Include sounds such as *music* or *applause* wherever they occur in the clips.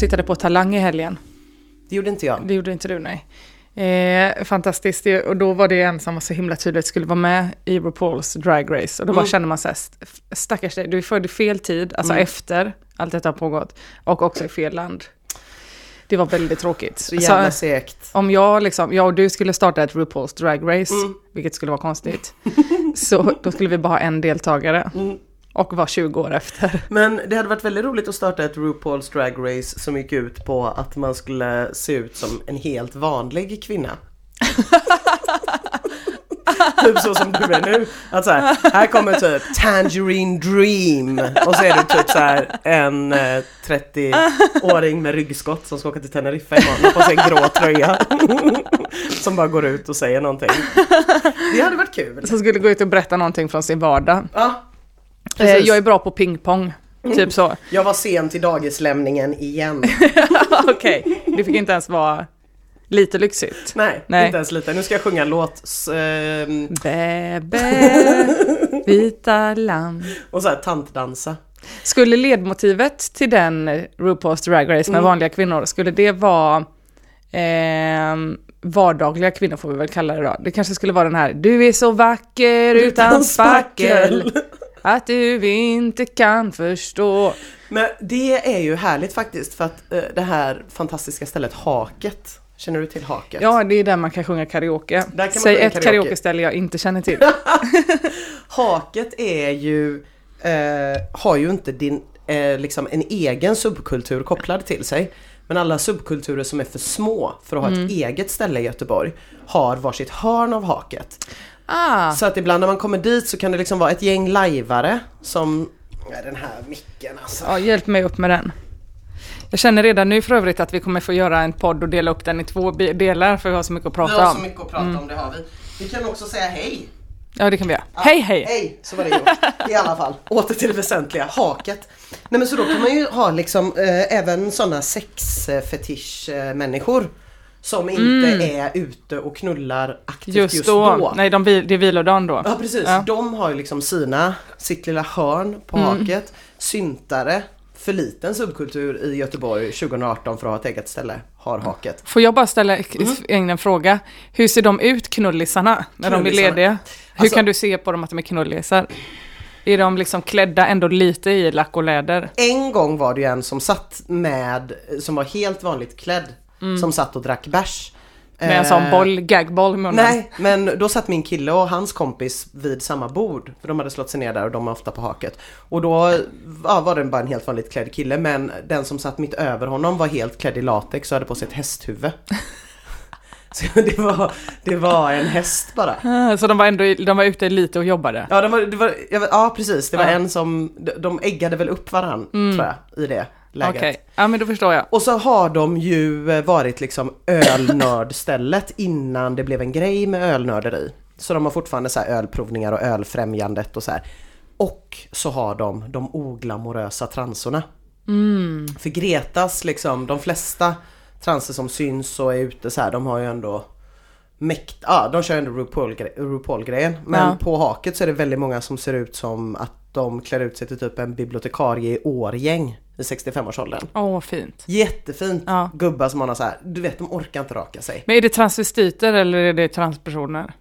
tittade på Talang i helgen. Det gjorde inte jag. Det gjorde inte du, nej. Eh, fantastiskt, och då var det en som var så himla tydligt skulle vara med i RuPaul's Drag Race. Och då bara Mm. känner man så här, st- stackars dig, du är född i fel tid, alltså Mm. efter allt detta har pågått. Och också i fel land. Det var väldigt tråkigt. Så jävla Så, segt. om jag, liksom, jag och du skulle starta ett RuPaul's Drag Race, Mm. vilket skulle vara konstigt, så då skulle vi bara ha en deltagare. Mm. Och vara 20 år efter. *laughs* Men det hade varit väldigt roligt att starta ett RuPaul's Drag Race som gick ut på att man skulle se ut som en helt vanlig kvinna. *laughs* typ så som du är nu. Att så här, här kommer typ Tangerine Dream och så är du typ så här en eh, 30-åring med ryggskott som ska åka till Teneriffa imorgon och på sig en grå tröja. *laughs* som bara går ut och säger någonting. Det hade varit kul. Som skulle gå ut och berätta någonting från sin vardag. Ja, Eh, precis. jag är bra på pingpong, typ så. Jag var sen till dagislämningen igen. *laughs* Okej, det fick inte ens vara lite lyxigt. Nej, Nej. inte ens lite. Nu ska jag sjunga en låt s- ehm, Bäbä, *laughs* vita lamm. och så här tantdansa. Skulle ledmotivet till den eh, RuPaul's Drag Race med Mm. vanliga kvinnor, skulle det vara ehm, vardagliga kvinnor får vi väl kalla det då. Det kanske skulle vara den här, du är så vacker utan spackel, att du inte kan förstå. Men det är ju härligt faktiskt för att eh, det här fantastiska stället Haket. Känner du till Haket? Ja, det är där man kan sjunga karaoke. Kan Säg sjunga ett karaoke. karaokeställe jag inte känner till. *laughs* Haket är ju, eh, har ju inte din, eh, liksom en egen subkultur kopplad till sig. Men alla subkulturer som är för små för att ha Mm. ett eget ställe i Göteborg har varsitt hörn av Haket. Ah, Så att ibland när man kommer dit så kan det liksom vara ett gäng lajvare som... Ja, den här micken alltså. ja, hjälp mig upp med den. Jag känner redan nu för övrigt att vi kommer få göra en podd och dela upp den i två delar för vi har så mycket att Vi prata har så om. mycket att prata om, det har vi. Vi kan också säga hej. Ja, det kan vi göra. Ja, Hej, hej! Hej, så var det gjort. I alla fall, *laughs* åter till det väsentliga, haket. Nej men så då kan man ju ha liksom eh, även sådana sexfetisch-människor som inte är ute och knullar aktivt just, Just då. då. Nej, de, det är vilodagen då. Ja precis, Ja. de har ju liksom sina, sitt lilla hörn på haket. Syntare, för liten subkultur i Göteborg 2018 för att ha ett eget ställe, har haket. Får jag bara ställa in en fråga? Hur ser de ut, knullisarna, när de är Knullisarna? lediga? Hur Alltså- kan du se på dem att de är knullisar? Är de liksom klädda ändå lite i lack och läder? En gång var det ju en som satt med, som var helt vanligt klädd, som satt och drack bärs. Med en sån Eh, boll, gagboll i munnen? Nej, men då satt min kille och hans kompis vid samma bord. För de hade slått sig ner där och de är ofta på haket. Och då ja, var det bara en helt vanligt klädd kille men den som satt mitt över honom var helt klädd i latex och hade på sig ett hästhuvud. *laughs* Så det var, det var en häst bara. Ah, Så de var ändå de var ute lite och jobbade? Ja, de var, det var, ja precis, det var Ja. en som, de- de äggade väl upp varann tror jag i det läget. Okej, ja men då förstår jag. Och så har de ju eh, varit liksom ölnördstället *laughs* innan det blev en grej med ölnörderi. Så de har fortfarande så här ölprovningar och ölfrämjandet och så här. Och så har de de oglamorösa transorna. För Gretas liksom, de flesta transer som syns och är ute så här, de har ju ändå mäkt, ja de kör ändå RuPaul-gre- RuPaul-grejen. Men Ja. på haket så är det väldigt många som ser ut som att de klär ut sig till typ en bibliotekarie i årgäng i 65-årsåldern. Åh, fint. Jättefint. Ja. Gubbar som man har så här, du vet de orkar inte raka sig. Men är det transvestiter eller är det transpersoner?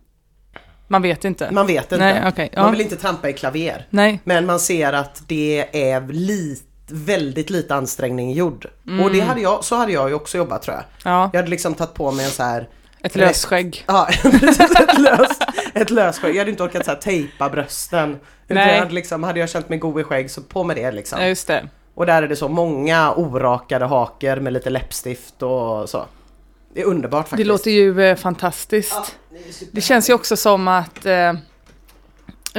Man vet inte. Man vet inte. Nej, okej, ja. Man vill inte trampa i klaver. Nej, Men man ser att det är lit, väldigt lite ansträngning gjord. Och det hade jag, så hade jag ju också jobbat tror jag. ja. Jag hade liksom tagit på mig en så här Ett lösskägg. Ja, *laughs* ett löst, ett lösskägg. Jag hade inte orkat så här tejpa brösten. Utan Nej. Jag hade, liksom, hade jag känt mig god i skägg så på med det liksom. Ja, just det. Och där är det så många orakade haker med lite läppstift och så. Det är underbart Det faktiskt. låter ju eh, fantastiskt. Det känns ju också som att eh,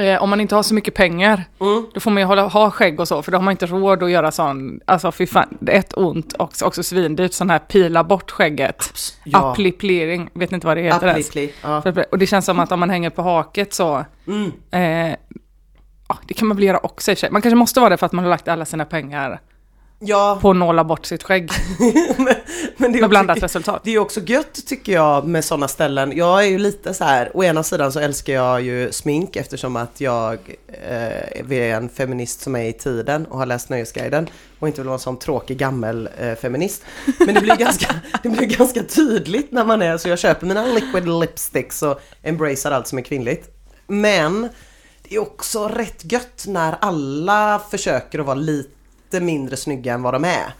eh, om man inte har så mycket pengar, Mm. då får man ju hålla, ha skägg och så, för då har man inte råd att göra sån, alltså fy fan, det är ett ont och också svindyrt, sån här pila bort skägget. Ja. Appliplering, vet inte vad det heter ens. Ja. Och det känns som att om man hänger på haket så, Mm. eh, ja, det kan man väl göra också i och för sig. Man kanske måste vara det för att man har lagt alla sina pengar Ja, på att nåla bort sitt skägg *laughs* men, men det är med också blandat resultat. Det är också gött tycker jag med sådana ställen. Jag är ju lite så här, å ena sidan så älskar jag ju smink eftersom att jag eh, är en feminist som är i tiden och har läst Nöjesguiden och inte vill vara en sån tråkig gammel eh, feminist. Men det blir, ganska, *laughs* det blir ganska tydligt när man är så jag köper mina liquid lipsticks och embracear allt som är kvinnligt. Men är också rätt gött när alla försöker att vara lite mindre snygga än vad de är.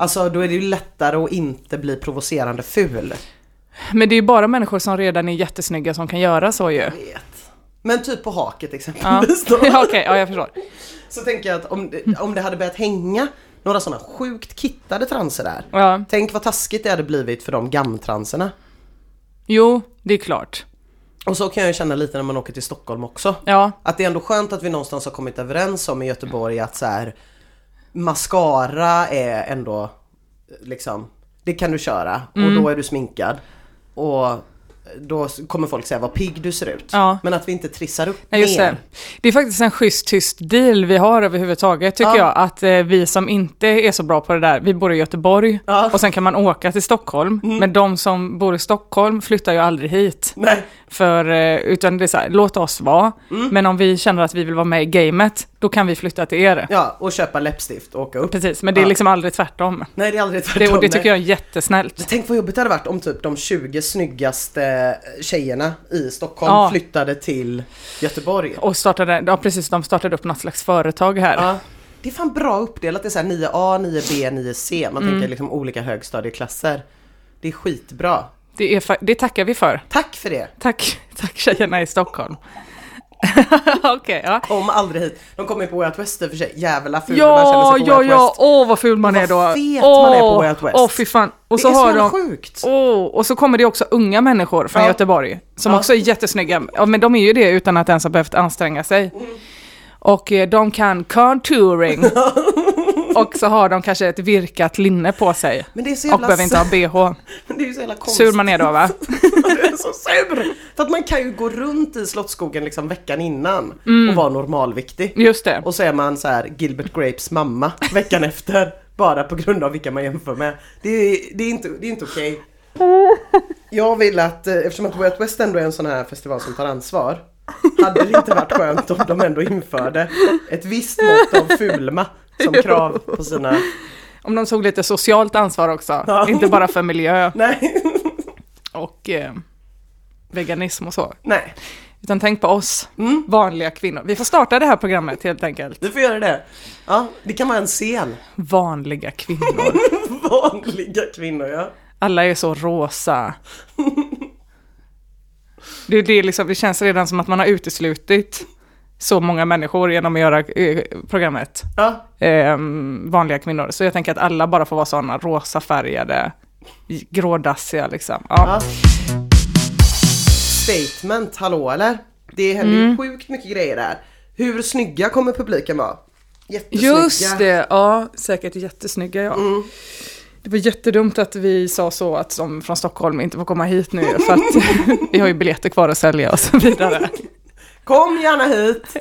Alltså då är det ju lättare att inte bli provocerande ful. Men det är ju bara människor som redan är jättesnygga som kan göra så ju. Men typ på haket Ja, exempelvis då. *laughs* ja okej, ja jag förstår. Så tänker jag att om om det hade börjat hänga några sådana sjukt kittade transer där. Ja, Tänk vad taskigt det hade blivit för de gamtranserna. jo, det är klart. Och så kan jag ju känna lite när man åker till Stockholm också. Ja, Att det är ändå skönt att vi någonstans har kommit överens om i Göteborg att så här mascara är ändå liksom, det kan du köra och Mm. då är du sminkad. Och då kommer folk säga vad pigg du ser ut. Ja. Men att vi inte trissar upp Nej, just det. Det är faktiskt en schysst tyst deal vi har överhuvudtaget tycker Ja. jag. Att eh, vi som inte är så bra på det där, vi bor i Göteborg Ja. Mm. och sen kan man åka till Stockholm. Men de som bor i Stockholm flyttar ju aldrig hit. Nej, För, eh, utan det är så här, låt oss vara. Mm. Men om vi känner att vi vill vara med i gamet, då kan vi flytta till er. ja och köpa läppstift och åka upp. Precis, men det är liksom aldrig tvärtom. Nej det är aldrig Det, tvärtom. och det tycker nej. jag är jättesnällt. Tänk vad jobbigt det hade varit om typ de 20 snyggaste tjejerna i Stockholm Ja. flyttade till Göteborg. Och startade, ja precis, de startade upp något slags företag här. Ja. Det är fan bra uppdelat, det är så här 9A, 9B, 9C. Man Mm. tänker liksom olika högstadieklasser. Det är skitbra. Det, är, det tackar vi för. Tack för det! Tack, *laughs* tack tjejerna i Stockholm. *laughs* Okej, ja. Kom aldrig hit. De kommer på Way Out West i och för sig. Jävla ful man känner Ja, sig på ja, Way Out ja, West. åh vad ful man Och är då. vad fet man är på Way Out West. Åh fy fan. Och Det så är så har jävla de, sjukt. åh, och så kommer det också unga människor från Ja. Göteborg som Ja. också är jättesnygga. Ja, men de är ju det utan att ens ha behövt anstränga sig. Mm. Och eh, de kan contouring. *laughs* och så har de kanske ett virkat linne på sig. Men det är så Och jävla... behöver inte ha bh. Men det är så jävla konstigt. Sur man är då va? *laughs* Du är så sur! För att man kan ju gå runt i Slottsskogen liksom veckan innan Mm. och vara normalviktig. Just det. Och så är man så här Gilbert Grapes mamma veckan efter. Bara på grund av vilka man jämför med. Det är, det är inte, det är inte okej. Jag vill att, eh, eftersom att Way Out West ändå är en sån här festival som tar ansvar. Hade det inte varit skönt om de ändå införde ett visst mått av fulma som *laughs* krav på sina... Om de tog lite socialt ansvar också. Ja. Inte bara för miljö *laughs* Nej, och eh, veganism och så. nej. Utan tänk på oss, Mm. vanliga kvinnor. Vi får starta det här programmet helt enkelt. Du får göra det. Ja, det kan vara en scen. Vanliga kvinnor. *laughs* Vanliga kvinnor ja. Alla är så rosa. Det, det, liksom, det känns redan som att man har uteslutit så många människor genom att göra eh, programmet. Ja, Eh, vanliga kvinnor. Så jag tänker att alla bara får vara sådana rosa färgade, grådassiga liksom. Ja. ja. Statement, hallå eller? Det händer Mm. ju sjukt mycket grejer där. Hur snygga kommer publiken vara? Jättesnygga. Just det, ja säkert jättesnygga ja. Mm. Det var jättedumt att vi sa så att de från Stockholm inte får komma hit nu för att *laughs* vi har ju biljetter kvar att sälja och så vidare. Kom gärna hit!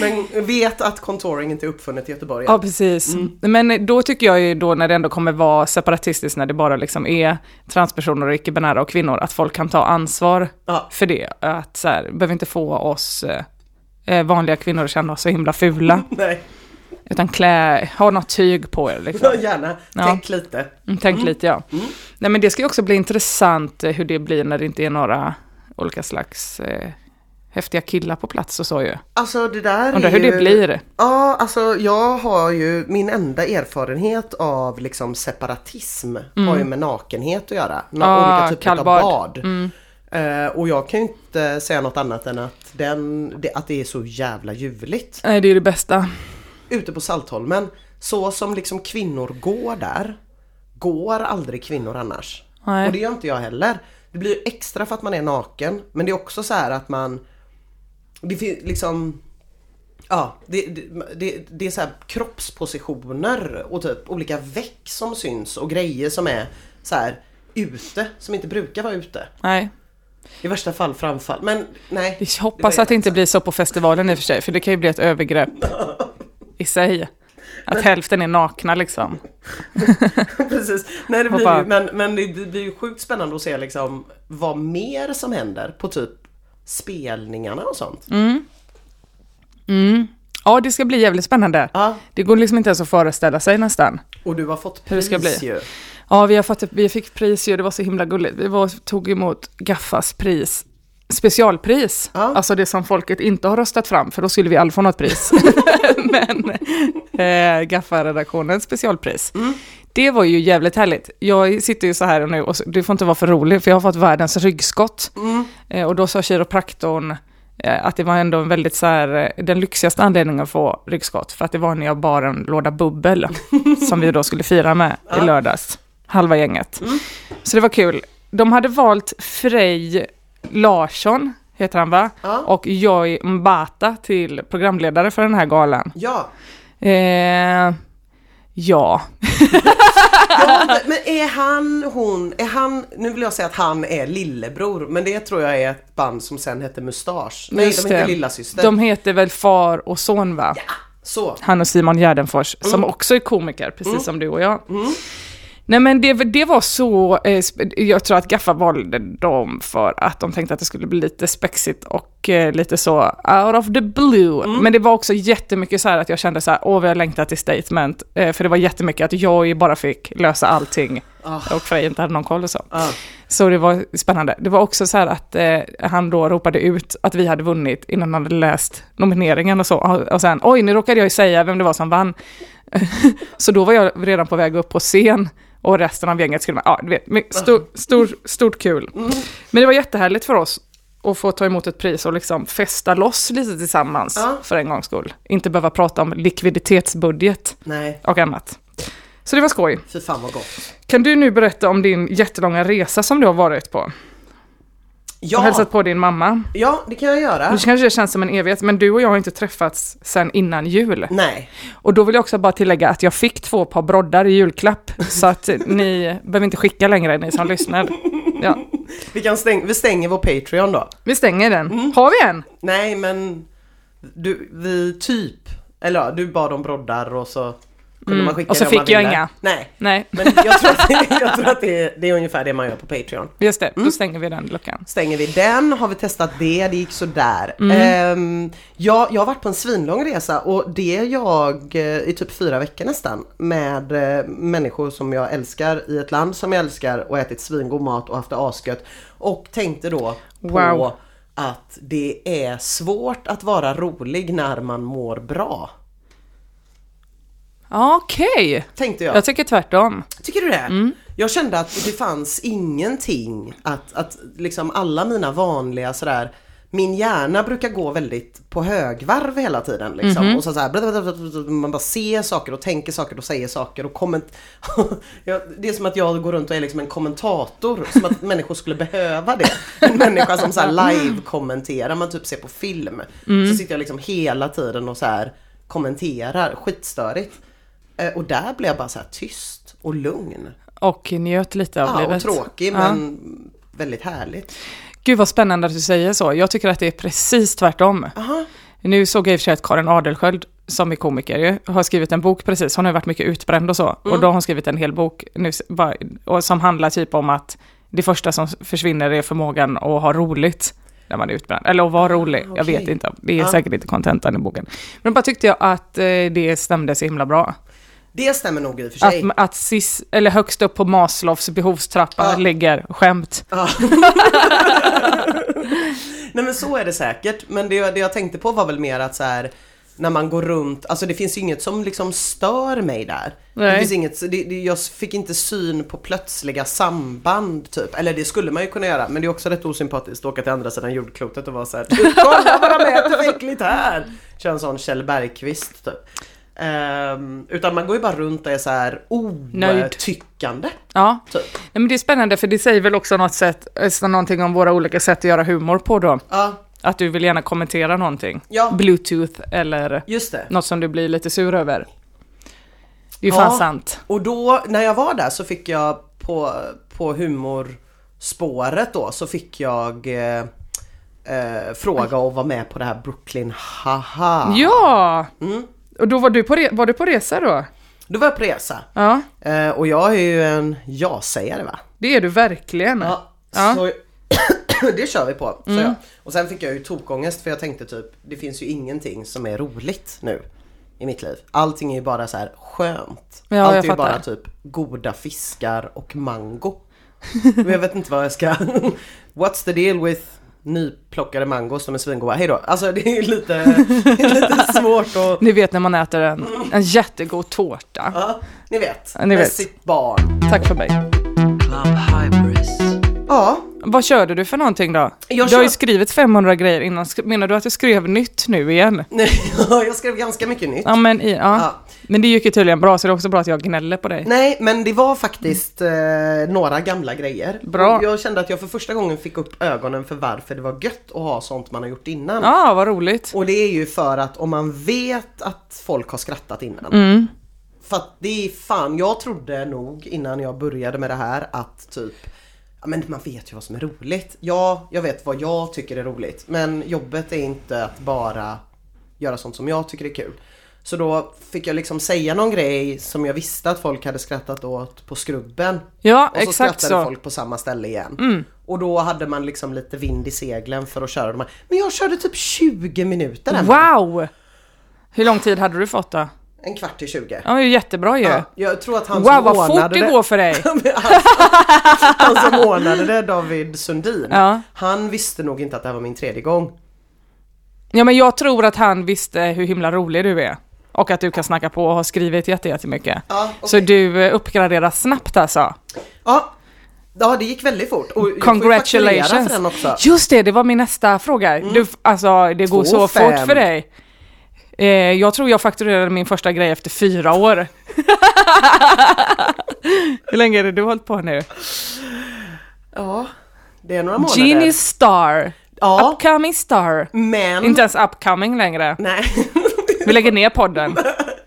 *laughs* Men vet att contouring inte är uppfunnet i Göteborg. Ja, precis. Men då tycker jag ju då när det ändå kommer vara separatistiskt, när det bara liksom är transpersoner och icke-binära och kvinnor, att folk kan ta ansvar Ja. för det. Att så här, behöver inte få oss eh, vanliga kvinnor att känna oss så himla fula, *laughs* Nej, utan klä, ha något tyg på er liksom. ja, gärna. Ja. Tänk lite. Mm, Tänk lite ja. Nej men det ska ju också bli intressant eh, hur det blir när det inte är några olika slags eh, häftiga killar på plats och så ju. Alltså det där Undrar är hur ju... det blir. Ja, alltså jag har ju min enda erfarenhet av liksom separatism har ju med nakenhet att göra. Mm. Ah, olika typer kallbad. av bad. Mm. Eh, och jag kan ju inte säga något annat än att, den, det, att det är så jävla ljuvligt. Nej det är det bästa. Ute på Saltholmen, så som liksom kvinnor går där, går aldrig kvinnor annars. Nej. Och det gör inte jag heller. Det blir extra för att man är naken, men det är också så här att man... Det finns liksom... Ja, det, det, det, det är så här kroppspositioner och typ olika väck som syns och grejer som är så här ute, som inte brukar vara ute. Nej. I värsta fall framfall. Men nej. Vi hoppas var att det inte blir så på festivalen i och för sig, för det kan ju bli ett övergrepp *laughs* i sig. Att hälften är nakna liksom. *laughs* Precis. Nej, det blir ju, men, men det blir ju sjukt spännande att se liksom vad mer som händer på typ spelningarna och sånt. Mm. Ja, det ska bli jävligt spännande. Ja, Det går liksom inte ens att föreställa sig nästan. och du har fått Hur det ska pris bli. ju. Ja, vi, har fått, vi fick pris ju, det var så himla gulligt. Vi var, tog emot Gaffas pris, specialpris. Ja. Alltså det som folket inte har röstat fram, för då skulle vi aldrig få något pris. *laughs* *laughs* Men eh, Gaffa-redaktionens specialpris. Det var ju jävligt härligt. Jag sitter ju så här nu och du får inte vara för rolig, för jag har fått världens ryggskott. Eh, och då sa kiropraktorn eh, att det var ändå en väldigt så här, eh, den lyxigaste anledningen att få ryggskott, för att det var när jag bar en låda bubbel, *laughs* som vi då skulle fira med i lördags, halva gänget. Så det var kul. De hade valt Frej Larsson, heter han va? Ja. Och Joy Mbata till programledare för den här galan. Ja. Eh, ja, *laughs* ja, *laughs* men är han, hon, är han, nu vill jag säga att han är lillebror, men det tror jag är ett band som sen hette Mustasch. Nej, Just de heter det. Lilla Syster. de heter väl far och son va? Så. Han och Simon Gärdenfors, som Mm. också är komiker, precis som du och jag. Nej men det, det var så, eh, jag tror att Gaffa valde dem för att de tänkte att det skulle bli lite spexigt och eh, lite så out of the blue. Mm. Men det var också jättemycket så här att jag kände så här, åh vad jag längtar till statement. Eh, för det var jättemycket att jag bara fick lösa allting Ah. och Frej inte hade någon koll och så. Ja. Så det var spännande. Det var också så här att eh, han då ropade ut att vi hade vunnit innan han hade läst nomineringen och så. Och, och sen, oj, nu råkade jag ju säga vem det var som vann. *laughs* så då var jag redan på väg upp på scen och resten av gänget skulle, ja du vet, my- stor, stor, stort kul. Men det var jättehärligt för oss att få ta emot ett pris och liksom festa loss lite tillsammans Ja. för en gångs skull. Inte behöva prata om likviditetsbudget Nej, och annat. Så det var skoj. fy fan vad gott. Kan du nu berätta om din jättelånga resa som du har varit på? Och Ja, hälsat på din mamma. ja, det kan jag göra. Nu kanske det känns som en evighet, men du och jag har inte träffats sen innan jul. Nej, Och då vill jag också bara tillägga att jag fick två par broddar i julklapp, så att *laughs* ni behöver inte skicka längre, ni som lyssnar. Ja. vi, kan stäng, vi stänger vår Patreon då. Vi stänger den. Mm. Har vi en? Nej, men du, vi typ, eller ja, du bad om broddar och så kunde man skicka Mm. och så det om fick man jag ville. inga. Nej, Nej, men jag tror att, *laughs* det, jag tror att det, är, det är ungefär det man gör på Patreon. just det. Mm. Då stänger vi den luckan. Stänger vi den, har vi testat det, det gick sådär. Mm. Ehm, jag, jag har varit på en svinlång resa och det är jag eh, i typ fyra veckor nästan med eh, människor som jag älskar i ett land som jag älskar och ätit svingod mat och haft det asgött. Och tänkte då på Wow. att det är svårt att vara rolig när man mår bra. Okej, Tänkte jag. jag tycker tvärtom. Tycker du det? Mm. Jag kände att det fanns ingenting att, att liksom alla mina vanliga sådär min hjärna brukar gå väldigt på högvarv hela tiden liksom. Mhm. Och så, så här, man bara ser saker och tänker saker och säger saker och komment... *laughs* Det är som att jag går runt och är liksom en kommentator. Som att *laughs* människor skulle behöva det. En människa som så här live-kommenterar, man typ ser på film. Mm. Så sitter jag liksom hela tiden och så här kommenterar, skitstörigt. Eh, Och där blev jag bara så här tyst och lugn. Och njöt lite av Ja, och livet. tråkig Ja. men väldigt härligt. Gud vad spännande att du säger så. Jag tycker att det är precis tvärtom. Aha. Nu såg jag i och för sig att Karin Adelsköld, som är komiker ju, har skrivit en bok precis. Hon har ju varit mycket utbränd och så. Och då har hon skrivit en hel bok nu, och som handlar typ om att det första som försvinner är förmågan att ha roligt när man är utbränd. Eller att vara rolig, jag okej. vet inte. Det är Ja. säkert inte kontentan i boken. Men bara tyckte jag att eh, det stämde så himla bra. Det stämmer nog i och för sig. Att, att sis, eller högst upp på Maslows behovstrappa Ja. ligger skämt. Ja. *laughs* Nej men så är det säkert. Men det, det jag tänkte på var väl mer att så här när man går runt, alltså det finns ju inget som liksom stör mig där. Det Nej. finns inget, det, det, jag fick inte syn på plötsliga samband typ. Eller det skulle man ju kunna göra, men det är också rätt osympatiskt att åka till andra sidan jordklotet och vara såhär Kolla vad de äter äckligt här! Kör en sån Kjell Bergqvist typ. Ehm, utan man går ju bara runt och är så här otyckande. Ja, Typ. Nej, men det är spännande för det säger väl också något sätt, alltså någonting om våra olika sätt att göra humor på då. Ja, Att du vill gärna kommentera någonting. Ja. Bluetooth eller just det. något som du blir lite sur över. Det är ju Ja. fan sant. Och då när jag var där så fick jag på, på humorspåret då så fick jag eh, eh, fråga och vara med på det här Brooklyn Haha. Ja! Mm. Och då var du på, var du på resa då? Då var jag på resa. Ja, Eh, och jag är ju en ja-sägare va? det är du verkligen. Ja. Ja. Så *clears throat* det kör vi på. Så jag. Och sen fick jag ju tokångest för jag tänkte typ, det finns ju ingenting som är roligt nu i mitt liv. Allting är ju bara så här skönt. Ja, Allt är ju bara typ goda fiskar och mango. Men *laughs* jag vet inte vad jag ska... *laughs* What's the deal with nyplockade mangos som är svingoda? Hej då. Alltså det är lite, *laughs* det är lite *laughs* svårt att... Ni vet när man äter en, en jättegod tårta. Ja, ni vet. Ni med vet. sitt barn. Tack för mig. Ja, Vad körde du för någonting då? Jag Du har ju skrivit 500 grejer innan. Menar du att du skrev nytt nu igen? Nej, *laughs* jag skrev ganska mycket nytt. Ja men, i, ja. Ja. men det gick ju tydligen bra så det är också bra att jag gnäller på dig. Nej, men det var faktiskt eh, några gamla grejer. Bra. Och Jag kände att jag för första gången fick upp ögonen för varför det var gött att ha sånt man har gjort innan. Ja, vad roligt. Och det är ju för att om man vet att folk har skrattat innan. Mm. För att det är fan, jag trodde nog innan jag började med det här att typ men man vet ju vad som är roligt. Ja, jag vet vad jag tycker är roligt. Men jobbet är inte att bara göra sånt som jag tycker är kul. Så då fick jag liksom säga någon grej som jag visste att folk hade skrattat åt på skrubben. Ja, Och så exakt skrattade så. Mm. folk på samma ställe igen. Och då hade man liksom lite vind i seglen för att köra de här. Men jag körde typ 20 minuter. Wow! Hur lång tid hade du fått då? En kvart till 20. Ja, det är jättebra ju. Ja, jag tror att han wow, som vad fort det går för dig. *laughs* han som ordnade det, David Sundin, Ja. han visste nog inte att det här var min tredje gång. Ja, men jag tror att han visste hur himla rolig du är. Och att du kan snacka på och har skrivit jätte- jättemycket. Ja, Så du eh, uppgraderar snabbt alltså. Ja, ja det gick väldigt fort. Och Congratulations! för den också. Just det, det var min nästa fråga. Du, alltså, det går Två så fem. fort för dig. Eh, jag tror jag fakturerade min första grej efter fyra år. *laughs* Hur länge är det du har hållit på nu? Ja, det är några månader. Genie Star. Ja, Upcoming Star. men... Inte ens upcoming längre. Nej. Vi lägger ner podden.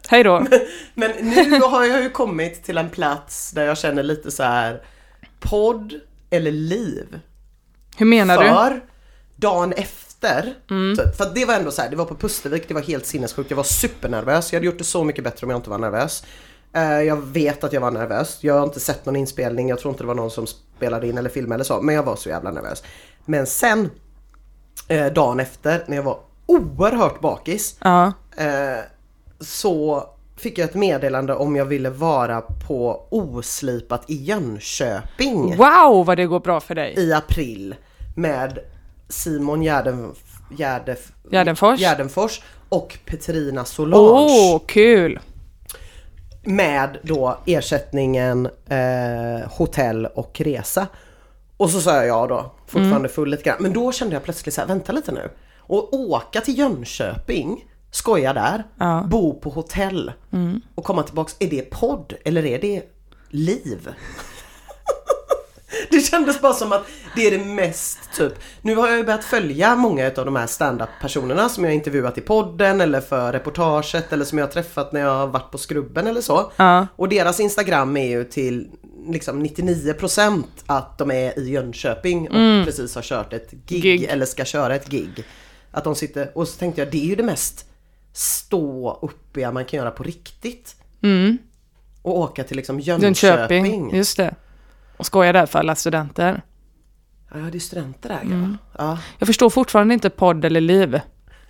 Hej då. men nu har jag ju kommit till en plats där jag känner lite så här podd eller liv. Hur menar du? För dagen efter, Mm. typ, för det var ändå så här, det var på Pustervik, det var helt sinnessjukt, jag var supernervös. Jag hade gjort det så mycket bättre om jag inte var nervös. Eh, jag vet att jag var nervös, jag har inte sett någon inspelning, jag tror inte det var någon som spelade in eller filmade eller så, men jag var så jävla nervös. Men sen, eh, dagen efter, när jag var oerhört bakis, eh, så fick jag ett meddelande om jag ville vara på Oslipat i Jönköping Wow vad det går bra för dig. i april med Simon Gärden, Gärdenfors. Gärdenfors och Petrina Solange Åh, kul. med då ersättningen eh, hotell och resa. Och så sa jag ja då, fortfarande Mm. full lite grann. Men då kände jag plötsligt så här, vänta lite nu. Och åka till Jönköping, skoja där, Ja. Mm. bo på hotell och komma tillbaks. Är det podd eller är det liv? *laughs* Det kändes bara som att det är det mest typ. Nu har jag ju börjat följa många av de här stand-up personerna som jag intervjuat i podden eller för reportaget eller som jag har träffat när jag har varit på Skrubben eller så. Ja. Och deras Instagram är ju till liksom 99% att de är i Jönköping och precis har kört ett gig, Gig. eller ska köra ett gig. Att de sitter, och så tänkte jag det är ju det mest stå uppiga man kan göra på riktigt. Och åka till liksom Jönköping. Jönköping. Just det. Och skoja där för alla studenter. Ja, det är studenter där ja. ja. Jag förstår fortfarande inte podd eller liv.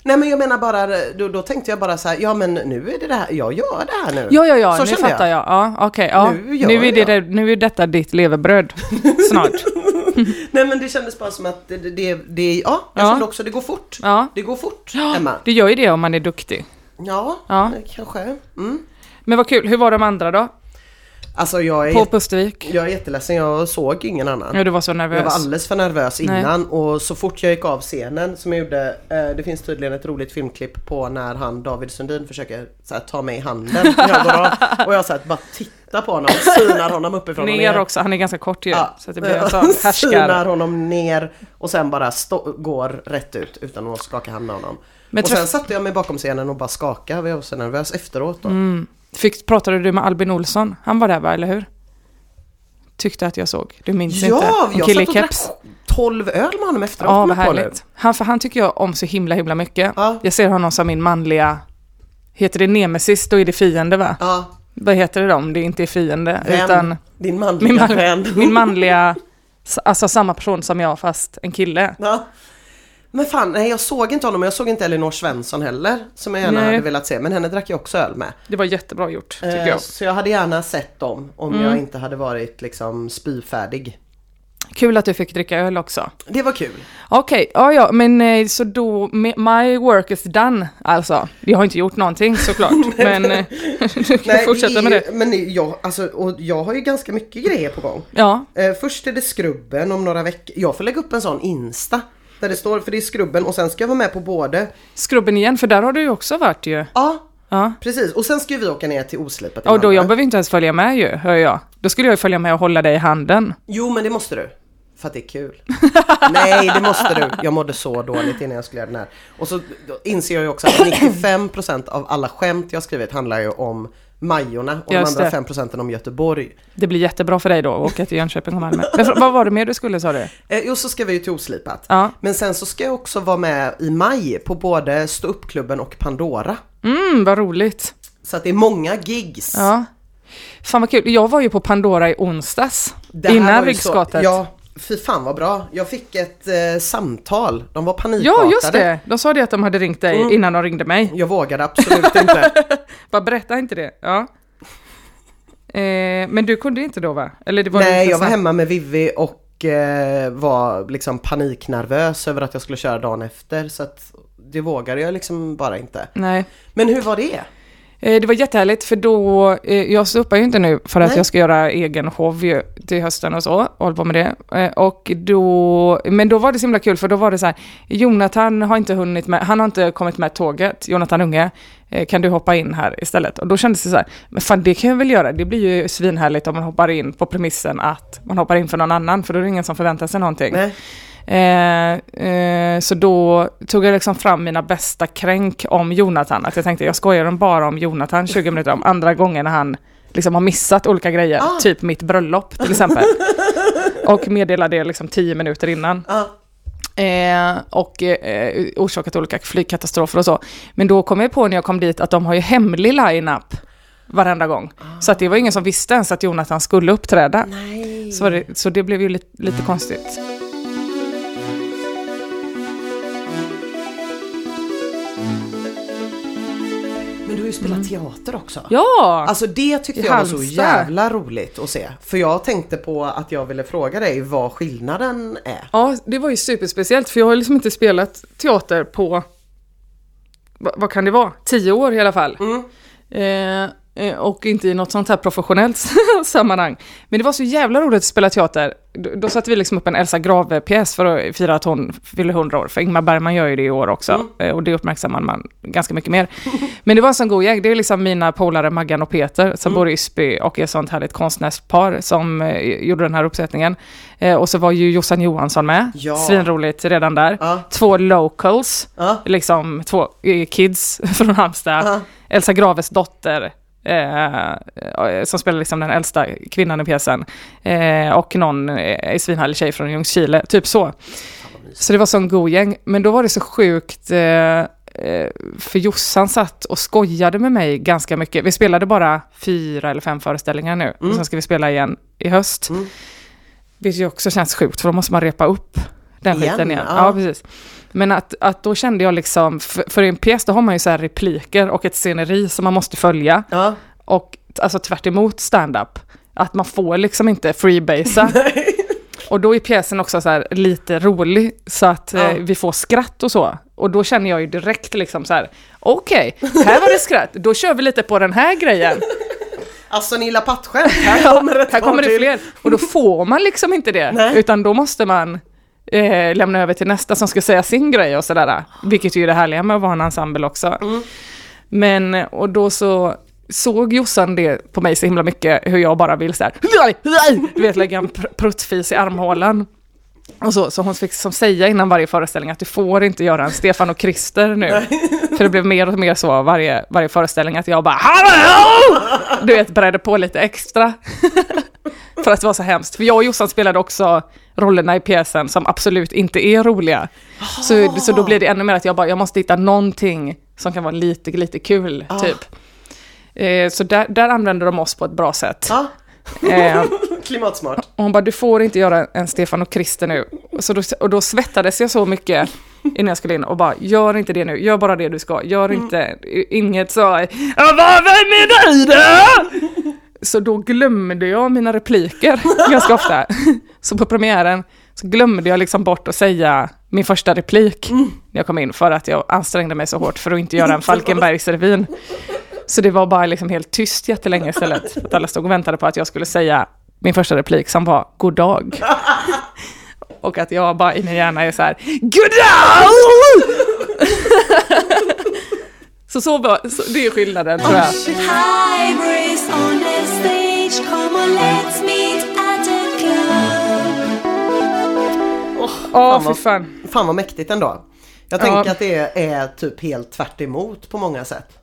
Nej men jag menar bara, då, då tänkte jag bara så här, ja men nu är det det här, jag gör det här nu. Ja, ja, ja, Så nu fattar jag. Ja, okej. ja. Nu Nu, är det, jag. nu är detta ditt levebröd. *laughs* Snart. *laughs* Nej men det kändes bara som att det, det, det, ja, jag Ja. kände också det går fort. Ja. Det går fort, Emma. Det gör ju det om man är duktig. Ja, Ja. kanske. Mm. Men vad kul. Hur var de andra då? Alltså jag är, På Pustervik? jag är jätteledsen, jag såg ingen annan. Ja, du var så Jag var nervös. alldeles för nervös Nej. innan och så fort jag gick av scenen som jag gjorde, eh, det finns tydligen ett roligt filmklipp på när han David Sundin försöker här, ta mig i handen när jag går av. Och jag så här, bara tittar på honom, synar honom uppifrån och Ner också. Han är ganska kort ju. Ja. Så att det blir *laughs* härskar. Synar honom ner och sen bara stå, går rätt ut utan att skaka hand med honom. Men och sen satte jag mig bakom scenen och bara skakade, jag var så nervös efteråt då. Mm. Fick, pratade du med Albin Olsson? Han var där va, eller hur? Tyckte att jag såg. Du minns inte? Ja, jag satt och drack 12 öl med honom efteråt. Ja, vad härligt. Han, för han tycker jag om så himla, himla mycket. Ja. Jag ser honom som min manliga heter det nemesis, då är det fiende va? Ja, Vad heter det då om det inte är fiende? vem? Utan Din manliga min, man, vän. min *laughs* manliga, alltså samma person som jag fast en kille. Ja. Men fan, nej jag såg inte honom och jag såg inte Elinor Svensson heller som jag gärna Nej. hade velat se men henne drack jag också öl med. Det var jättebra gjort tycker Eh, jag. Så jag hade gärna sett dem om Mm. jag inte hade varit liksom spyfärdig. Kul att du fick dricka öl också. Det var kul. Okej, ja ja, men eh, så då, my work is done alltså. Jag har inte gjort någonting såklart, *laughs* men eh, *laughs* du kan fortsätta är med ju- det. Men jag, alltså, och jag har ju ganska mycket grejer på gång. Ja, Eh, först är det skrubben om några veckor. Jag får lägga upp en sån Insta. Där det står, för det är skrubben och sen ska jag vara med på både. skrubben igen, för där har du ju också varit ju. Ja, Ja. precis. Och sen ska vi åka ner till Oslipat Och då jag behöver inte ens följa med ju, hör jag. Då skulle jag ju följa med och hålla dig i handen. Jo men det måste du. För att det är kul. *laughs* Nej det måste du. Jag mådde så dåligt innan jag skulle göra den här. Och så inser jag ju också att 95% av alla skämt jag skrivit handlar ju om Majorna och Just de andra det. 5 procenten om Göteborg. Det blir jättebra för dig då att åka till Jönköping och Malmö. Men vad var det mer du skulle sa du? Eh, jo så ska vi ju till Oslipat. Ja. Men sen så ska jag också vara med i maj på både Ståuppklubben och Pandora. Mm, vad roligt. Så att det är många gigs. Ja. Fan vad kul. Jag var ju på Pandora i onsdags. Det innan ryggskottet. Ja, fy fan vad bra. Jag fick ett eh, samtal. De var panikartade. Ja, just det. De sa det att de hade ringt dig Mm. innan de ringde mig. Jag vågade absolut inte. *laughs* Bara berätta inte det. Ja. Eh, men du kunde inte då va? Eller det var Nej, jag var hemma med Vivi och eh, var liksom paniknervös över att jag skulle köra dagen efter. Så att det vågade jag liksom bara inte. Nej. Men hur var det? Eh, det var jättehärligt för då, eh, jag ståuppar ju inte nu för att Nej. jag ska göra egen show ju till hösten och så, och håller på med det. Eh, och då, men då var det så himla kul för då var det så här, Jonathan har inte hunnit med, han har inte kommit med tåget, Jonathan Unge, kan du hoppa in här istället? Och då kändes det så här, men fan det kan jag väl göra, det blir ju svinhärligt om man hoppar in på premissen att man hoppar in för någon annan, för då är det ingen som förväntar sig någonting. Nej. Eh, eh, så då tog jag liksom fram mina bästa kränk om Jonathan. Att jag tänkte jag skojar dem bara om Jonathan 20 *laughs* minuter om andra gånger när han liksom har missat olika grejer. Ah. Typ mitt bröllop till exempel. *laughs* och meddelade det liksom 10 minuter innan. Ja. Eh, och eh, orsakat olika flygkatastrofer och så. Men då kom jag på när jag kom dit att de har ju hemlig line-up varenda gång. Så att det var ingen som visste ens att Jonathan skulle uppträda. Nej. Så, det, så det blev ju lite, lite konstigt. Ju spelat teater också. Ja! Alltså det tyckte I jag var så jävla roligt att se. För jag tänkte på att jag ville fråga dig vad skillnaden är. Ja, det var ju superspeciellt för jag har liksom inte spelat teater på, vad, vad kan det vara, tio år i alla fall. Eh, eh, och inte i något sånt här professionellt *laughs* sammanhang. Men det var så jävla roligt att spela teater. Då, då satte vi liksom upp en Elsa Grave-pjäs för att fira att hon fyller 100 år. För Ingmar Bergman gör ju det i år också. Eh, och det uppmärksammar man ganska mycket mer. *laughs* Men det var en sån god gäng. Det är liksom mina polare Maggan och Peter som bor i Ysby och är ett sånt härligt konstnärspar som eh, gjorde den här uppsättningen. Eh, och så var ju Jossan Johansson med. Ja. Svinroligt redan där. Ja. Två locals, Ja. liksom två eh, kids *laughs* från Halmstad. Ja. Elsa Graves dotter, eh, eh, som spelar liksom den äldsta kvinnan i pjäsen. Eh, och någon eh, svinhärlig tjej från Ljungskile, typ så. Så det var sån god gäng. Men då var det så sjukt, eh, eh, för Jossan satt och skojade med mig ganska mycket. Vi spelade bara fyra eller fem föreställningar nu, och sen ska vi spela igen i höst. Mm. Vilket ju också känns sjukt, för då måste man repa upp den Igen, skiten igen. ja. Ja, precis. Men att, att då kände jag liksom, för, för i en pjäs då har man ju så här repliker och ett sceneri som man måste följa. Ja. Och alltså tvärt emot stand-up, att man får liksom inte freebasea. *laughs* Och då är pjäsen också så lite rolig, så att Ja. eh, vi får skratt och så. Och då känner jag ju direkt liksom så här, okej, här var det skratt, då kör vi lite på den här grejen. *laughs* Alltså ni gillar pattskämt, här *laughs* kommer ett Här kommer det fler. Och då får man liksom inte det, Nej. utan då måste man eh, lämna över till nästa som ska säga sin grej och sådär. Vilket ju är det härliga med att vara en ensemble också. Men, och då så såg Jossan det på mig så himla mycket, hur jag bara vill såhär, du vet lägga en pr- pruttfis i armhålan. Och så, så hon fick som säga innan varje föreställning att du får inte göra en Stefan och Krister nu. För det blev mer och mer så varje, varje föreställning att jag bara Hallå! Du vet, bredde på lite extra. *laughs* För att det var så hemskt. För jag och Jossan spelade också rollerna i pjäsen som absolut inte är roliga. Så, så då blir det ännu mer att jag bara, jag måste hitta någonting som kan vara lite, lite kul, Ah. typ. Eh, så där, där använder de oss på ett bra sätt. Ja, Eh, *laughs* klimatsmart. och hon bara, du får inte göra en Stefan och Christer nu. Så då, och då svettades jag så mycket innan jag skulle in och bara, gör inte det nu, gör bara det du ska, gör inte, inget så, "Ja, vad, vem är du då? Så då glömde jag mina repliker *laughs* ganska ofta. Så på premiären så glömde jag liksom bort att säga min första replik när jag kom in för att jag ansträngde mig så hårt för att inte göra en *laughs* Falkenbergsrevyn. Så det var bara liksom helt tyst jättelänge istället. För *laughs* att alla stod och väntade på att jag skulle säga min första replik som var god dag. *laughs* Och att jag bara i min hjärna är så här god dag! *laughs* Så, så, var, så det är skillnaden tror jag. Ja, Fan fy fan. Fan vad mäktigt ändå. Jag Ja. tänker att det är typ helt tvärt emot på många sätt.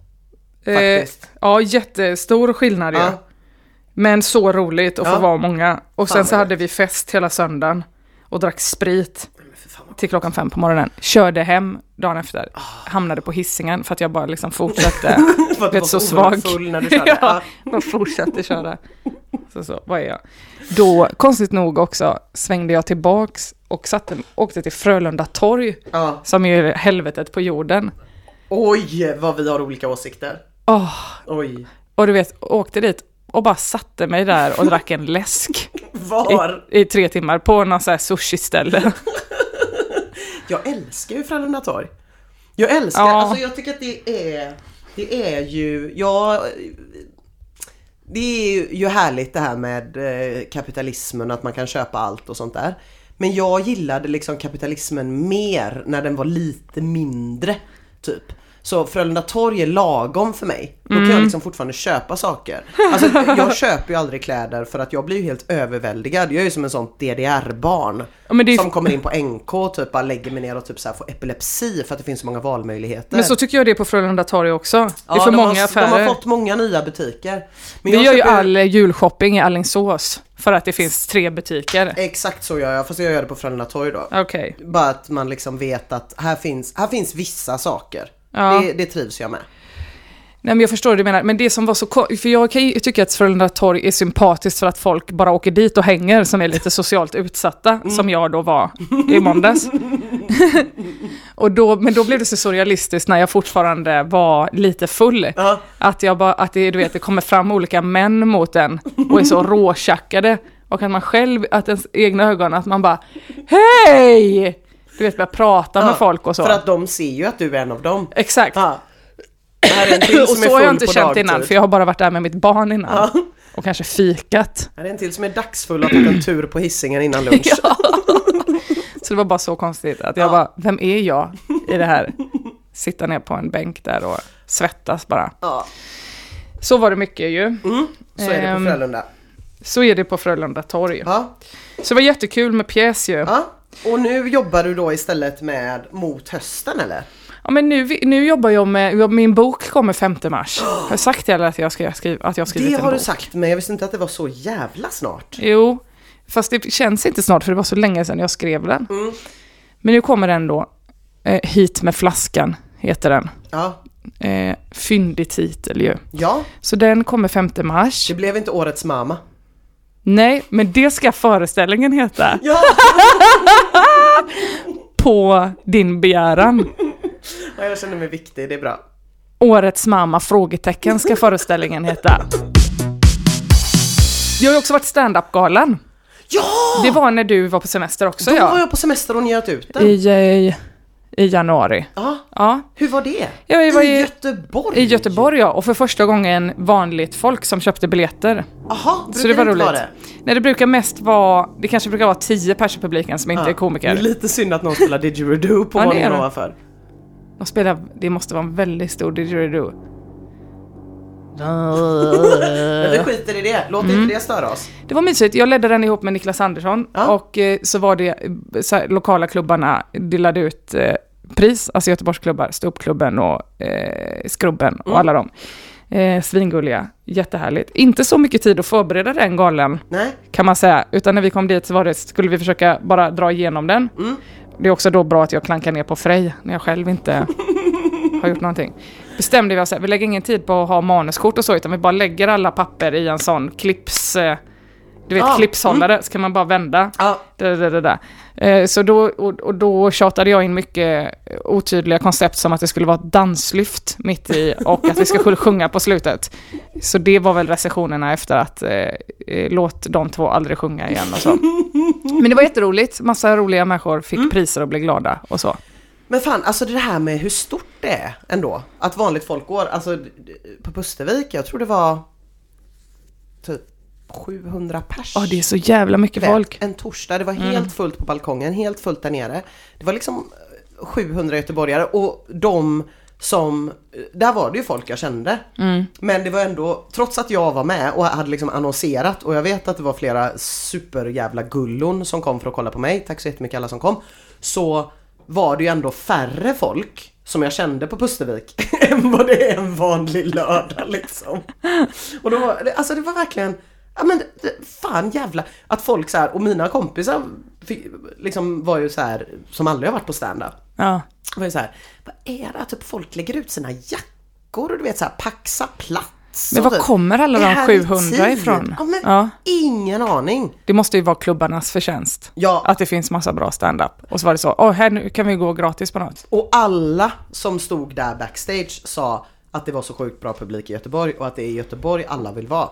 Eh, ja, jättestor skillnad ju. Ja. Men så roligt att få Ja. vara många. Och Fan sen så hade vi fest hela söndagen och drack sprit till klockan fem på morgonen. Körde hem dagen efter, hamnade på hissingen för att jag bara liksom fortsatte. *laughs* För att du var så svag. full när du körde. *laughs* ja, bara fortsatte köra. Så, så, vad är jag? Då, konstigt nog också, svängde jag tillbaks och satte, åkte till Frölunda torg, Ja. som är helvetet på jorden. Oj, vad vi har olika åsikter. Åh, Oj. och du vet, åkte dit och bara satte mig där och drack en läsk *laughs* Var? i, i tre timmar på någon sån här sushi-ställe. *laughs* Jag älskar ju Frölunda torg. Jag älskar, Ja. alltså jag tycker att det är, det är ju, ja, det är ju, ju härligt det här med eh, kapitalismen, att man kan köpa allt och sånt där. Men jag gillade liksom kapitalismen mer när den var lite mindre, typ. Så Frölunda torg är lagom för mig. Då kan Mm. jag liksom fortfarande köpa saker. Alltså *laughs* jag köper ju aldrig kläder för att jag blir ju helt överväldigad. Jag är ju som en sån DDR-barn. Ja, Som kommer in på NK och typ bara lägger mig ner och typ så får epilepsi för att det finns så många valmöjligheter. Men så tycker jag det är på Frölunda torg också. Det är Ja, för de många har, affärer. De har fått många nya butiker. Men Vi jag gör ju all julshopping i Alingsås för att det finns tre butiker. Exakt så gör jag, fast jag gör det på Frölunda torg då. Okej. Bara att man liksom vet att här finns, här finns vissa saker. Ja. Det, det trivs jag med. Nej men jag förstår vad du menar, men det som var så för jag kan ju tycka att Frölunda torg är sympatiskt för att folk bara åker dit och hänger som är lite socialt utsatta, Mm. som jag då var i måndags. *laughs* och då, men då blev det så surrealistiskt när jag fortfarande var lite full. Ja. Att, jag bara, att det, du vet, det kommer fram olika män mot en och är så råtjackade. Och att man själv, att ens egna ögon, att man bara Hej! Du vet, börja prata med Ja, folk och så. För att de ser ju att du är en av dem. Exakt. Ja. *laughs* Och så har jag inte känt dagtid. innan, för jag har bara varit där med mitt barn innan. Ja. Och kanske fikat. Här är en till som är dagsfull och har tagit en tur på hissingen innan lunch. *laughs* Så det var bara så konstigt att jag Ja. bara, vem är jag i det här? Sitta ner på en bänk där och svettas bara. Ja. Så var det mycket ju. Mm, så är det på Ehm, Frölunda. Så är det på Frölunda torg. Ja. Så det var jättekul med pjäs ju. Ja, ja. Och nu jobbar du då istället med Mot hösten eller? men nu, nu jobbar jag med, min bok kommer 5 mars. Har jag sagt det eller att jag ska skriva, att jag har skrivit Det en har du sagt men jag visste inte att det var så jävla snart. Jo, fast det känns inte snart för det var så länge sedan jag skrev den. Mm. Men nu kommer den då. Eh, Hit med flaskan heter den. Ja. Eh, fyndig titel ju. Ja, Så den kommer 5 mars. det blev inte årets mamma. Nej, men det ska föreställningen heta. *laughs* Ja! *laughs* På din begäran. ja jag känner mig viktig, det är bra. Årets mamma? Frågetecken ska föreställningen heta. Jag har ju också varit stand-up-galan. Ja! Det var när du var på semester också Då var ja. jag på semester och njöt ut den. I, i, januari. Ja, Ja, hur var det? jag var I i, Göteborg? i Göteborg ja. Och för första gången vanligt folk som köpte biljetter. Jaha, Så det var roligt. Vara det? Nej, det brukar mest vara, det kanske brukar vara 10 pers i publiken som inte Ja. är komiker. Det är lite synd att någon spelar didgeridoo på Ja, det våningen det. ovanför. De spelar, det måste vara en väldigt stor didgeridoo. *laughs* Vi skiter i det, låt Mm. inte det störa oss. Det var mysigt, jag ledde den ihop med Niklas Andersson Ja. och eh, så var det eh, så här, lokala klubbarna delade ut eh, pris, alltså Göteborgsklubbar, Ståuppklubben och eh, Skrubben och Mm. alla dem. Eh, svingulliga, jättehärligt. Inte så mycket tid att förbereda den galan Nej, kan man säga, utan när vi kom dit så var det, skulle vi försöka bara dra igenom den. Mm. Det är också då bra att jag klankar ner på Frej när jag själv inte *laughs* har gjort någonting. Bestämde vi oss att vi lägger ingen tid på att ha manuskort och så utan vi bara lägger alla papper i en sån clips, eh, du vet Ah, clipshållare, så kan man bara vända. Det, det, det. Eh, Så då, och, och då tjatade jag in mycket otydliga koncept som att det skulle vara ett danslyft mitt i och att vi skulle sjunga på slutet. Så det var väl recensionerna efter att eh, eh, låt de två aldrig sjunga igen och så. Men det var jätteroligt, massa roliga människor fick priser och blev glada och så. Men fan, alltså det här med hur stort det är ändå. Att vanligt folk går, alltså på Pustervik, jag tror det var typ 700 pers. Ja, det är så jävla mycket vet, folk. En torsdag, det var helt fullt på balkongen, helt fullt där nere. Det var liksom eh, 700 göteborgare och de som, där var det ju folk jag kände. Men det var ändå, trots att jag var med och hade liksom annonserat och jag vet att det var flera superjävla gullon som kom för att kolla på mig, tack så jättemycket alla som kom. Så var det ju ändå färre folk som jag kände på Pustervik *laughs* än vad det är en vanlig lördag liksom. Och då var alltså det var verkligen, ja men fan jävla, att folk så här, och mina kompisar fick, liksom var ju så här som aldrig har varit på stand-up. Ja. Var ju så här, vad är det? Typ folk lägger ut sina jackor och du vet så här, paxa plats. Men var kommer alla de är här i 700 tid? ifrån? Ja, Ja. ingen aning. Det måste ju vara klubbarnas förtjänst. Ja. Att det finns massa bra stand-up. Och så var det så, åh, här nu kan vi gå gratis på något. Och alla som stod där backstage sa att det var så sjukt bra publik i Göteborg och att det är i Göteborg alla vill vara.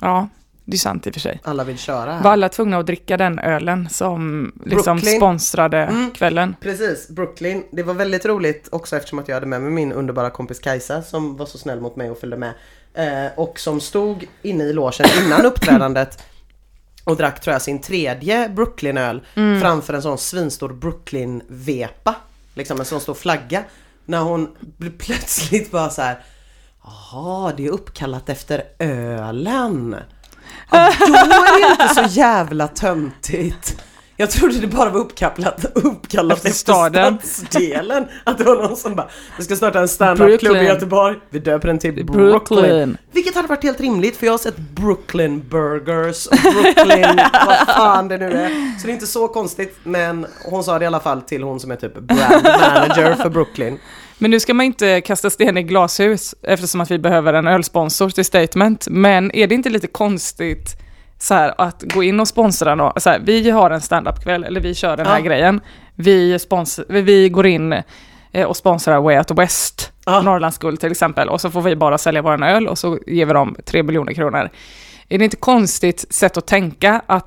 Ja, det är sant i och för sig. Alla vill köra här. Var alla tvungna att dricka den ölen som liksom Brooklyn. sponsrade kvällen? Precis, Brooklyn. Det var väldigt roligt också eftersom att jag hade med mig min underbara kompis Kajsa som var så snäll mot mig och följde med. Eh, och som stod inne i logen innan *coughs* uppträdandet och drack tror jag sin tredje Brooklyn-öl framför en sån svinstor Brooklyn-vepa. Liksom en sån stor flagga. När hon plötsligt bara så här. Jaha, det är uppkallat efter ölen. Ja, då är det inte så jävla töntigt. Jag trodde det bara var uppkallat, uppkallat Efter efter, staden. stadsdelen. Att det var någon som bara, vi ska starta en standup-klubb i. Göteborg. Vi döper den till Brooklyn. Brooklyn. Vilket hade varit helt rimligt för jag har sett Brooklyn Burgers och Brooklyn, vad fan det nu är. Så det är inte så konstigt men hon sa det i alla fall till hon som är typ brand manager för Brooklyn. Men nu ska man inte kasta sten i glashus eftersom att vi behöver en ölsponsor till Statement. Men är det inte lite konstigt så här, att gå in och sponsra nå- så här, vi har en standup-kväll, eller vi kör den här Ja. grejen. Vi, spons- vi- går in eh, och sponsrar Way Out West, Ja. Norrlands Guld till exempel, och så får vi bara sälja våran öl och så ger vi dem 3 miljoner kronor. Är det inte konstigt sätt att tänka att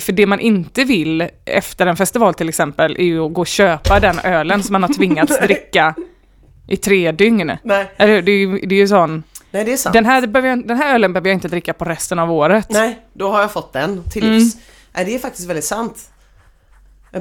för det man inte vill efter en festival till exempel är ju att gå och köpa den ölen som man har tvingats *laughs* dricka i tre dygn. Nej, Eller hur? Det är ju, det är ju sån, nej det är sant. den här, jag, den här ölen behöver jag inte dricka på resten av året. Nej, då har jag fått den till Mm. livs. Nej, det är faktiskt väldigt sant.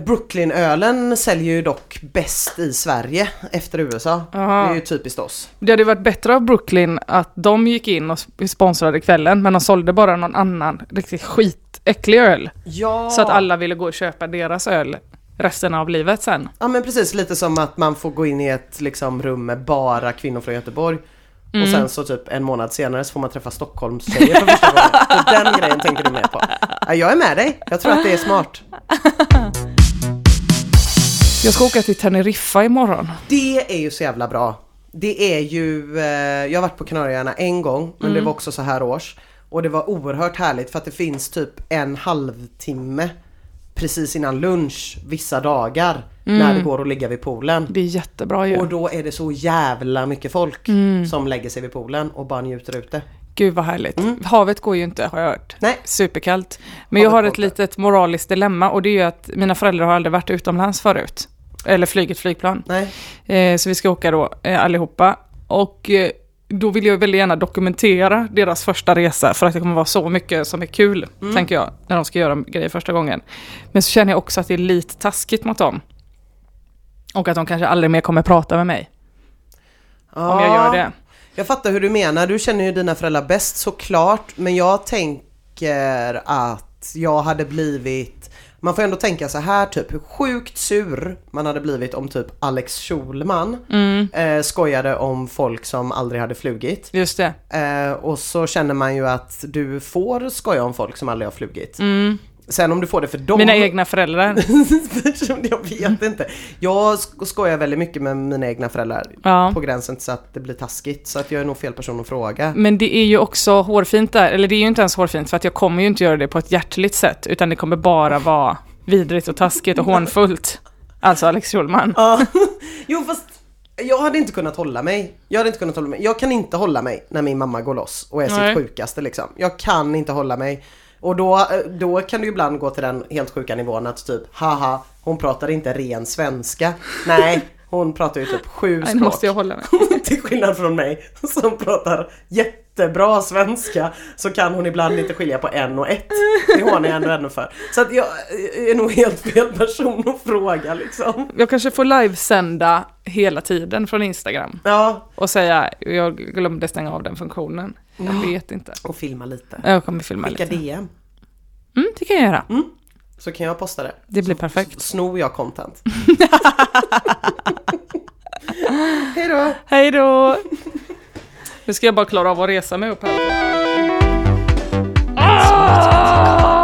Brooklyn-ölen säljer ju dock bäst i Sverige efter USA. Aha. Det är ju typiskt oss. Det hade varit bättre av Brooklyn att de gick in och sp- sponsrade kvällen, men de sålde bara någon annan riktigt skitäcklig öl. Ja. Så att alla ville gå och köpa deras öl resten av livet sen. Ja men precis, lite som att man får gå in i ett liksom, rum med bara kvinnor från Göteborg. Och Mm. sen så typ en månad senare så får man träffa Stockholms tjejer för första gången. Så den grejen tänker du med på. Ja, jag är med dig, jag tror att det är smart. Jag ska åka till Teneriffa imorgon. Det är ju så jävla bra. Det är ju, eh, jag har varit på Kanarieöarna en gång men det var också så här års. Och det var oerhört härligt för att det finns typ en halvtimme precis innan lunch vissa dagar när det går att ligga vid poolen. Det är jättebra ju. Och då är det så jävla mycket folk som lägger sig vid poolen och bara njuter ute. Gud vad härligt. Havet går ju inte har jag hört. Nej. Superkallt. Men jag Havet har går ett litet moraliskt dilemma och det är ju att mina föräldrar har aldrig varit utomlands förut. Eller flugit flygplan. Nej. Eh, så vi ska åka då eh, allihopa. Och eh, då vill jag väldigt gärna dokumentera deras första resa för att det kommer vara så mycket som är kul, tänker jag, när de ska göra grejer första gången. Men så känner jag också att det är lite taskigt mot dem. Och att de kanske aldrig mer kommer prata med mig om jag gör det. Jag fattar hur du menar, du känner ju dina föräldrar bäst såklart men jag tänker att jag hade blivit man får ändå tänka så här typ hur sjukt sur man hade blivit om typ Alex Schulman Mm. eh, skojade om folk som aldrig hade flugit. Just det. Eh, och så känner man ju att du får skoja om folk som aldrig har flugit. Mm. Sen om du får det för dem... Mina egna föräldrar. *laughs* jag vet inte. Jag sk- skojar väldigt mycket med mina egna föräldrar. Ja. På gränsen till så att det blir taskigt. Så att jag är nog fel person att fråga. Men det är ju också hårfint där, eller det är ju inte ens hårfint för att jag kommer ju inte göra det på ett hjärtligt sätt utan det kommer bara vara vidrigt och taskigt och hånfullt. Alltså Alex Schulman. Ja. *laughs* Jo fast jag hade inte kunnat hålla mig. Jag hade inte kunnat hålla mig. Jag kan inte hålla mig när min mamma går loss och är Nej. sitt sjukaste liksom. Jag kan inte hålla mig. Och då, då kan du ibland gå till den helt sjuka nivån att typ haha, hon pratar inte ren svenska. Nej, hon pratar ju typ sju Nej, nu språk. måste jag hålla mig. *laughs* Till skillnad från mig som pratar jättebra svenska så kan hon ibland inte skilja på en och ett. Det har ni ändå ännu för. Så att jag är nog helt fel person att fråga liksom. Jag kanske får livesända hela tiden från Instagram Ja, och säga jag glömde stänga av den funktionen. Jag vet inte. och filma lite. Jag kommer filma Skicka lite. DM. Mm, det kan jag göra. Så kan jag posta det. Det blir så, perfekt. Snor jag content. *laughs* Hej då! Hej då! Nu ska jag bara klara av att resa mig upp här. Ah!